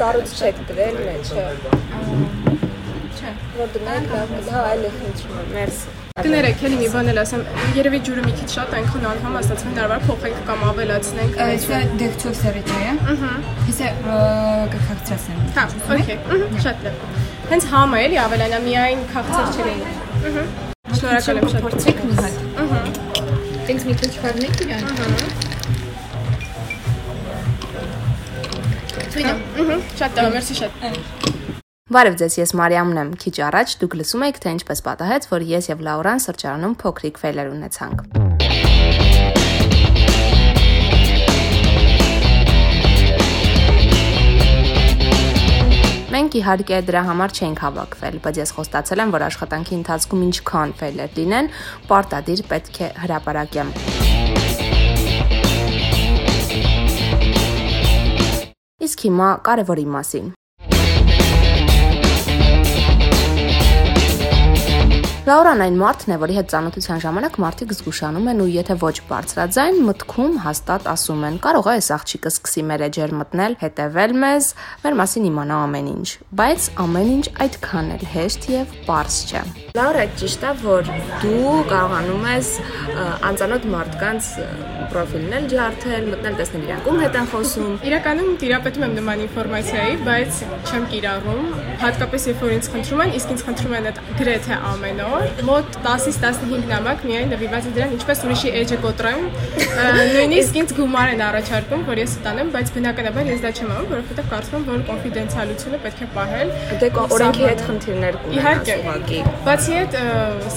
սառույց չեք գրել մեջը։ Չէ, որ դնենք լավ, հա, այլ ինչ-որ։ Մերսի։ Կներեք, էլի մի բան էլ ասեմ, երևի ջուրը մի քիչ շատ այնքան անգամ ասած մի դարբար փոխենք կամ ավելացնենք։ Այսա դեղչով սերիջը, ըհը։ Հեսա կքացրասեմ։ Հա, օքեյ, ըհը, շատ լավ։ Հենց համը էլի ավելանա միայն քաղցր չի լինի։ Ըհը։ Շնորհակալ եմ շատ։ Փորձեք մի հատ։ Ըհը։ Ինձ մի քիչ բառնեք իրան։ Ըհը։ Ահա, շատ լավ, մերսի շատ։ Բարև ձեզ, ես Մարիամն եմ։ Քիչ առաջ դուք լսում եք, թե ինչպես պատահեց, որ ես եւ Լաուրան սրճարանում փոքրիկ ֆեյլեր ունեցանք։ Մենք իհարկե դրա համար չենք հավաքվել, բայց ես խոստացել եմ, որ աշխատանքի ընթացքում ինչքան ֆեյլեր լինեն, պարտադիր պետք է հրապարակեմ։ Իսկ հիմա կարևորի մասին։ Լաուրան այն մարդն է, որի հետ ծանոթության ժամանակ մարդիկ զգուշանում են ու եթե ոչ բարձրաձայն, մտքում հաստատ ասում են. կարող է այս աղջիկը սկսի մեր էջեր մտնել, հետևել մեզ, մեր մասին իմանա ամեն ինչ, բայց ամեն ինչ այդքան էլ հեշտ եւ པարզ չէ։ Լաուրա ճիշտ է, որ դու կարողանում ես անծանոթ մարդկանց ը, պրոֆիլն էլ ջարդել, մտնել տեսնել իրանք ում հետ են խոսում։ Իրականում տիրապետում եմ նման ինֆորմացիայի, բայց չեմ կիրառում, հատկապես երբ որ ինձ խնդրում են, իսկ ինձ խնդրում են այդ գրեթե ամեն օր։ Մոտ 10-ից 15 նամակ միայն նվիրված է դրան, ինչպես ուրիշի էջը կոտրեմ։ Նույնիսկ ինձ գումար են առաջարկում, որ ես տանեմ, բայց բնականաբար ես դա չեմ անում, որովհետև կարծում եմ, որ կոնֆիդենցիալությունը պետք է պահել։ Դե օրենքի հետ խնդիրներ կունենաս Իհարկե։ Բացի այդ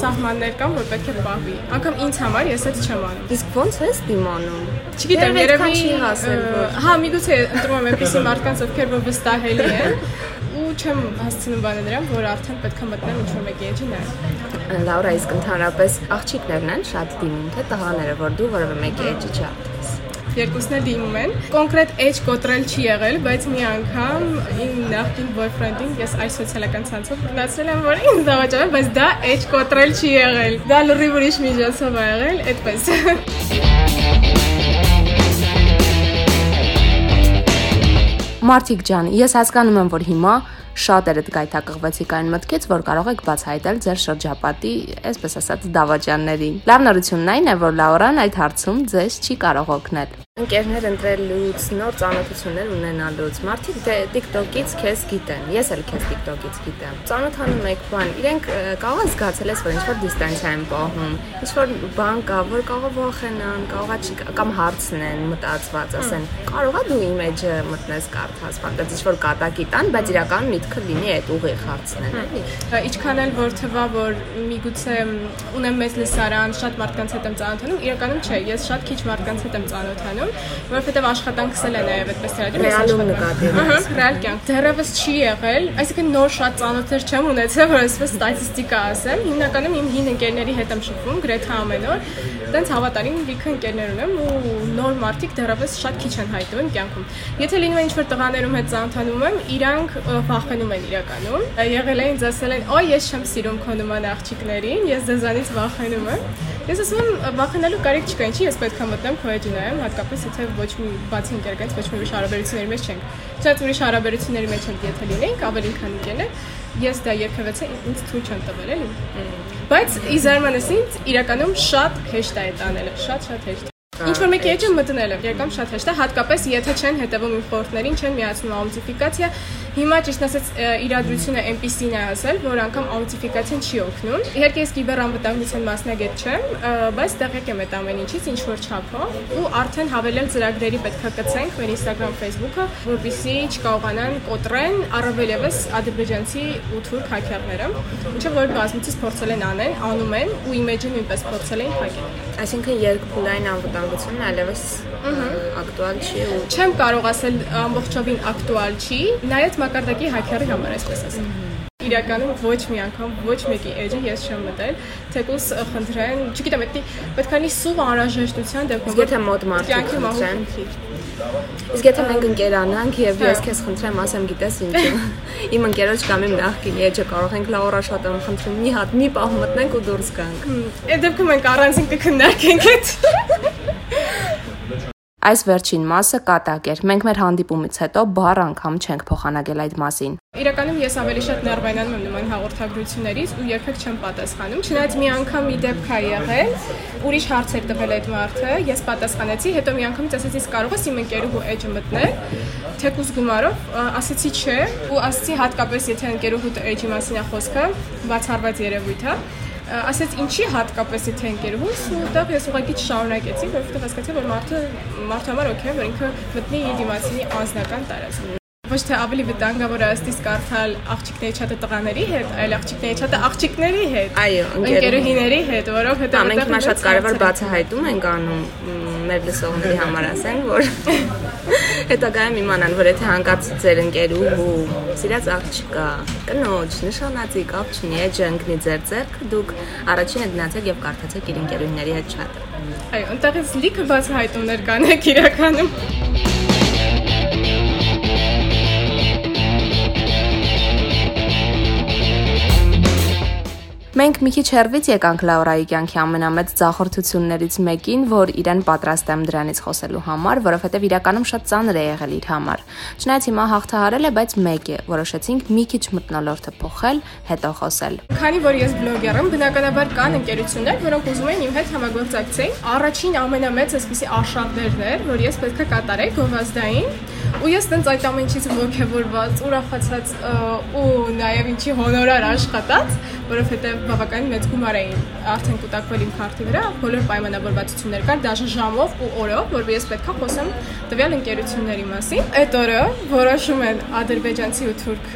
սահմաններ կան, որ պետք է պահվի։ Անկամ ինձ համար ես այդ չեմ անում։ Իսկ ո՞նց ես դիմանում։ Չգիտեմ, Երևի երևի հասել, Հա, միգուցե ընտրում եմ այնպեսի մարդկանց, ովքեր որ վստահելի են չեմ հասցնում բանը նրան, որ արդեն պետք է մտնեմ ինչ-որ մեկի էջի նայել։ Լաուրա, իսկ ընդհանրապես աղջիկներն են շատ դիմում, թե տղաները, որ դու որևէ մեկի էջը չարթես։ Երկուսն էլ դիմում են։ Կոնկրետ էջ կոտրել չի եղել, բայց մի անգամ իմ նախկին boyfriend-ին ես այս սոցիալական ցանցով բռնացրել եմ, որ ինձ դավաճառել, բայց դա էջ կոտրել չի եղել։ Դա լրիվ ուրիշ միջոցով ա եղել, այդպես։ Մարտիկ ջան, ես հասկանում եմ, որ հիմա շատերդ գայթակղվեցիք այն մտքից, որ կարող եք բացահայտել ձեր շրջապատի, այսպես ասած, դավաճաններին։ Լավ նորությունն այն է, որ Լաուրան այդ հարցում ձեզ չի կարող օգնել։ Ընկերներ ընտրելուց, նոր ծանոթություններ ունենալուց, մարդիկ դե TikTok-ից քեզ գիտեն, ես էլ քեզ TikTok-ից գիտեմ։ Ծանոթանում եք բան, իրենք կարող է զգացել ես, որ ինչ-որ դիստանցիա են պահում, ինչ-որ բան կա, որ կարող վախենան, կարող է չի- կամ հարցնեն, մտածված, ասեն, կարող է դու իմեջը մտնես կարդաս, բան, ինչ-որ կատակի տան, բայց իրականում միտքը լինի այդ ուղիղ հարցնեն, էլի։ Ինչքան էլ որ թվա, որ միգուցե ունեմ մեծ լսարան, շատ մարդկանց հետ եմ ծանոթանում, իրականում չէ, ես շատ քիչ մարդկանց հետ եմ ծանոթանում, որովհետև աշխատանքս էլ է նաև այդպես ես Ռեալում նկատի Ահա, ռեալ կյանք։ Դեռևս չի եղել, այսինքն նոր շատ ծանոթներ չեմ ունեցել, որ այսպես ստատիստիկա ասեմ։ Հիմնականում իմ հին ընկերների հետ եմ շփվում գրեթե ամեն օր։ Տենց հավատարիմ լիքը ընկերներ ունեմ ու նոր մարդիկ դեռևս շատ քիչ են հայտնվում կյանքում։ Եթե լինում է ինչ-որ տղաներում հետ ծանոթանում եմ, իրանք վախենում են իրականում։ Եղել է ինձ ասել են, «Օ, ես չեմ սիրում քո նման աղջիկներին, ես ձեզանից վախենում եմ»։ Ես ասում եմ, վախենալու կարիք չկա, ինչի ես պետք է մտնեմ քո էջը նայեմ, հատկապես եթե ոչ մի բացի ընկերներից ոչ մի ուրիշ հարաբերությունների մեջ չենք։ Չնայած ուրիշ հարաբերությունների մեջ ենք եթե լինենք, ավելի քան ընկերներ, ես դա երկհվեցե ինձ ցույց չեմ տվել էլի։ Բայց ի զարմանս ինձ իրականում շատ հեշտ է այդ անելը, շատ-շատ հեշտ։ Ինչ որ մեկի էջը մտնել եմ, երբեք շատ հեշտ է, հատկապես եթե չեն հետևում իմ խորհուրդներին, չեն միացնում աուտենտիֆիկացիա, Հիմա ճիշտ ասած իրադրությունը այնպեսին է ասել, որ անգամ աուտենտիֆիկացիան չի օգնում։ Իհարկե ես կիբերանվտանգության մասնագետ չեմ, բայց տեղյակ եմ այդ ամեն ինչից ինչ որ չափով ու արդեն հավելել ծրագրերի պետքա կցենք մեր Instagram, Facebook-ը, որպեսզի չկարողանան կոտրեն առավել եւս ադրբեջանցի ու թուրք հաքերները, ինչը որ բազմիցս փորձել են անեն, անում են ու իմեջը նույնպես փորձել են փակել։ Այսինքն երկփուլային անվտանգությունն այլևս ակտուալ չի ու Չեմ կարող ասել ամբողջովին ակտուալ չի, նայած մակարդակի հաքերի համար այսպես ասեմ։ Իրականում ոչ մի անգամ ոչ մեկի էջը ես չեմ մտել, թեկուզ խնդրեն, չգիտեմ, պետք է լինի սուղ անհրաժեշտության դեպքում։ եթե մոտ մարդիկ խնդրեն? Իսկ եթե մենք ընկերանանք եւ ես քեզ խնդրեմ, ասեմ, գիտես ինչ, իմ ընկերոջ կամ իմ նախկին էջը կարող ենք Լաուրա շատ եմ խնդրում, մի հատ մի պահ մտնենք ու դուրս գանք։ Այդ դեպքում մենք առանձին կքննարկենք այդ։ Այս վերջին մասը կատակ էր։ Մենք մեր հանդիպումից հետո բառ անգամ չենք փոխանակել այդ մասին։ Իրականում ես ավելի շատ ներվայնանում եմ նման հաղորդագրություններից ու երբեք չեմ պատասխանում։ Չնայած մի անգամ մի դեպք ա եղել, ուրիշ հարցեր տվել այդ մարդը, ես պատասխանեցի, հետո մի անգամից ասեցի, կարող ես իմ ընկերուհու էջը մտնել, թեկուզ գումարով, ասեցի չէ, ու ասեցի հատկապես եթե ընկերուհու էջի մասին է խոսքը, բացառված երևույթ է, ասեց ինչի հատկապես եթե ընկերուհուս ու այդտեղ ես ուղղակի չշարունակեցի, որովհետև հասկացա, որ մարդը մարդը համար օքեյ, որ ինքը մտնի իր դիմացինի անձնական տարածք ոչ թե ավելի վտանգավոր է ըստիս կարդալ աղջիկների չաթը տղաների հետ, այլ աղջիկների չաթը աղջիկների հետ։ Այո, ընկերուհիների հետ, որովհետև մենք հիմա շատ կարևոր բացահայտում ենք անում մեր լսողների համար ասեն, որ հետագայում իմանան, որ եթե հանկարծ ձեր ընկերուհու սիրած աղջիկա, կնոջ, նշանածի կապ չունի, էջը ընկնի ձեր ձեռքը, դուք առաջինը գնացեք եւ կարդացեք իր ընկերուհիների հետ չաթը։ Այո, ընտեղից լիքը բացահայտումներ կան եք իրականում։ Մենք մի քիչ հերվից եկանք Լաուրայի կյանքի ամենամեծ ձախորդություններից մեկին, որ իրեն պատրաստ եմ դրանից խոսելու համար, որովհետև իրականում շատ ծանր է եղել իր համար։ Չնայած հիմա հաղթահարել է, բայց մեկ է, որոշեցինք մի քիչ մտնոլորտը փոխել, հետո խոսել։ Քանի որ ես բլոգեր եմ, բնականաբար կան ընկերություններ, որոնք ուզում են իմ հետ համագործակցեին։ Առաջին ամենամեծ այսպեսի արշավներն էր, որ ես պետք է կատարեի գովազդային ու ես տենց այդ ամենից ողջավորված, ուրախացած ու նաև ինչի հոնորար աշխատած, որովհետև բավականին մեծ գումար էին արդեն կուտակվել իմ քարտի վրա, բոլոր պայմանավորվածություններ կար, դաժե ժամով ու օրով, որ ես պետքա խոսեմ տվյալ ընկերությունների մասին։ Այդ օրը որոշում են ադրբեջանցի ու թուրք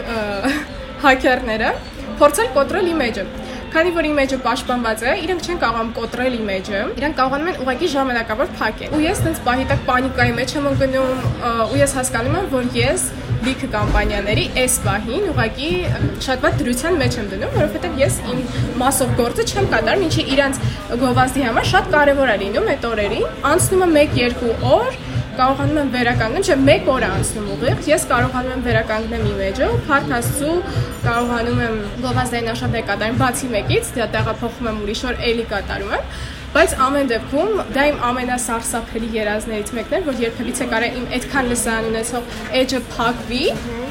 հակերները փորձել կոտրել իմեջը Քանի որ իմեջը պաշտպանված է, իրենք չեն կարողանում կոտրել իմեջը, իրենք կարողանում են ուղղակի ժամանակավոր փակել։ Ու ես տենց պահիտակ պանիկայի մեջ եմ ընկնում, ու ես հասկանում եմ, որ ես լիքը կամպանիաների այս պահին ուղղակի շատ վատ դրության մեջ եմ դնում, որովհետև ես իմ մասով գործը չեմ կատարում, ինչի իրանց գովազդի համար շատ կարևոր է լինում այդ օրերին։ Անցնում է 1-2 օր, կարողանում եմ վերականգնել, չէ, 1 օր անցնում ուղիղ, ես կարողանում եմ վերականգնել իմեջը, փառք Աստծո, կարողանում եմ գովազդային աշխատանք կատարել բացի մեկից, դա տեղափոխում եմ ուրիշ օր էլի կատարում եմ, բայց ամեն դեպքում դա իմ ամենասարսափելի երազներից մեկն էր, որ երբևիցե կարա իմ այդքան լսան ունեցող էջը փակվի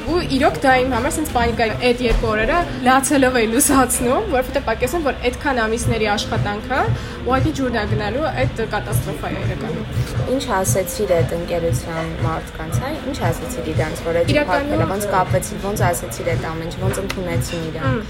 ու իրոք դա իմ համար sense պանիկա այդ երկու օրերը լացելով էի լուսացնում, որովհետեւ պակեսեմ, որ այդքան ամիսների աշխատանքը ուղղակի ջուրն է գնալու այդ կատաստրոֆա է իրականում։ Ինչ ասեցիր այդ ընկերության մարդկանց, հա? Ինչ ասեցիր իրանց, որ այդ փակվելը ոնց կապեցիր, ոնց ասեցիր այդ ամեն ինչ, ոնց ընդունեցին իրան։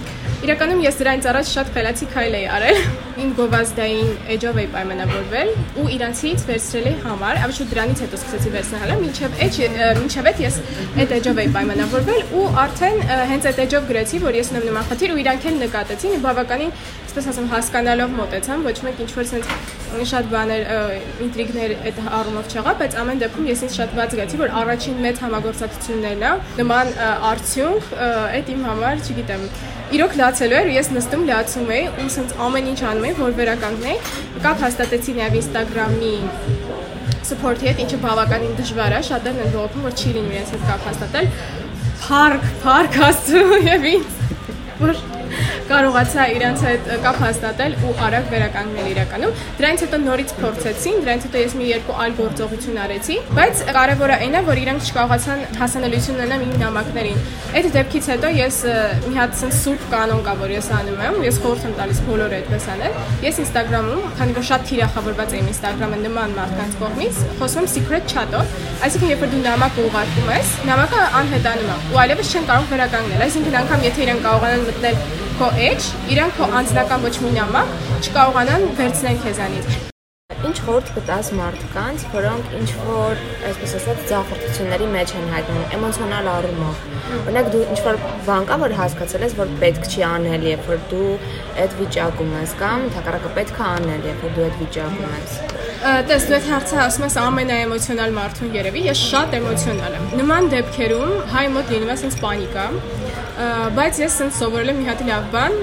Իրականում ես դրանից առաջ շատ խելացի քայլ էի արել։ Իմ գովազդային էջով էի պայմանավորվել ու իրանցից վերցրել էի համար, ավելի շուտ դրանից հետո սկսեցի վերցնել, մինչև էջ մինչև այդ ես այդ էջով էի պայմանավորվել ու արդեն հենց այդ էջով գրեցի, որ ես ունեմ նման խնդիր ու իրանք էլ նկատեցին, բավականին այսպես ասեմ, հասկանալով մոտեցան, ոչ մեկ ինչ որ sense շատ բաներ ինտրիգներ այդ առումով չեղա, բայց ամեն դեպքում ես ինձ շատ ված զգացի, որ առաջին մեծ համագործակցություններն է, նման արդյունք այդ իմ համար, չգիտեմ, իրոք լացելու էր ու ես նստում լացում էի ու sense ամեն ինչ անում էի, որ վերականգնեի։ Կապ հաստատեցի նաև Instagram-ի support-ի հետ, ինչը բավականին դժվար է, շատերն են ողոքում, որ չի լինում իրենց հետ կապ հաստատել։ Փարք, փարք աստծո եւ ինձ որ կարողացա իրանց հետ կապ հաստատել ու արագ վերականգնել իրականում։ Դրանից հետո նորից փորձեցին, դրանից հետո ես մի երկու այլ գործողություն արեցի, բայց կարևորը այն է, որ իրանք չկարողացան հասանելիություն ունենալ իմ նամակներին։ Այդ դեպքից հետո ես մի հատ sense սուրբ կանոն կա, որ ես անում եմ, ես խորհուրդ եմ տալիս բոլորը այդպես անել։ Ես Instagram-ում, քանի որ շատ թիրախավորված եմ Instagram-ը նման մարդկանց կողմից, խոսում secret chat-ով, այսինքն երբ որ դու նամակ ուղարկում ես, նամակը անհետանում է ու այլևս չեն կարող վերականգնել։ Այսինքն անգամ եթե իրեն կարողանան մտնել քո edge, իրանք քո անձնական ոչ մի նամակ չկարողանան վերցնել քեզանից ինչ խորտ կտաս մարդկանց, որոնք ինչ որ, այսպես ասած, ձախորդությունների մեջ են հայտնում էմոցիոնալ առումով։ Օրինակ դու ինչ որ բան կա, որ հասկացել ես, որ պետք չի անել, երբ որ դու այդ վիճակում ես կամ թակարակը պետք է անել, երբ որ դու այդ վիճակում ես։ Տես դու այդ հարցը ասում ես ամենաէմոցիոնալ մարդուն երևի, ես շատ էմոցիոնալ եմ։ Նման դեպքերում հայ մոտ լինում է sense պանիկա, բայց ես ցենց սովորել եմ մի հատ լավ բան,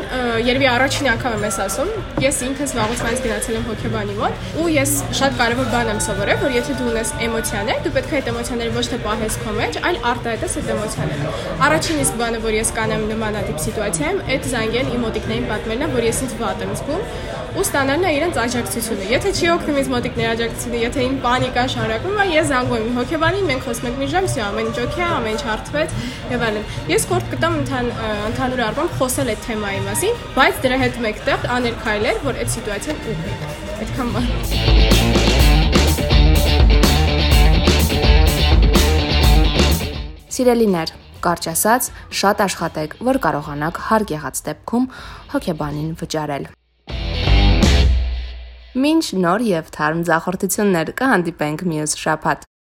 երևի առաջին անգամ եմ ես ասում, ես ինքս վաղուցանից գնացել եմ հոգեբանի մոտ ու ես շատ կարևոր բան եմ սովորել, որ եթե դու ունես էմոցիաներ, դու պետք է այդ էմոցիաները ոչ թե պահես քո մեջ, այլ արտահայտես այդ էմոցիաները։ Առաջին իսկ բանը, որ ես կանեմ նմանատիպ սիտուացիայում, այդ զանգել իմ մոտիկներին պատմելն է, որ ես ինձ վատ եմ զգում ու ստանալն է իրենց աջակցությունը։ Եթե չի օգնում ինձ մոտիկների աջակցությունը, եթե իմ պանիկա շարակում է, ես զանգում եմ հոգեբանին, մենք խոսում ենք մի ժամ, սա ամեն ինչ օքեյ է, ամեն ինչ հարթվեց եւ այլն։ Ես կորտ կտամ ընթան ընդհանուր առմամբ խոսել այդ թեմայի մասին, բայց դրա հետ մեկտեղ անել քայլեր, որ այդ սիտուացիան ուղղի։ Այդքան բան։ Սիրելիներ, կարճ ասած, շատ աշխատեք, որ կարողանաք հարկ եղած դեպքում հոգեբանին վճարել։ Մինչ նոր եւ թարմ ձախորդություններ կհանդիպենք մյուս շաբաթ։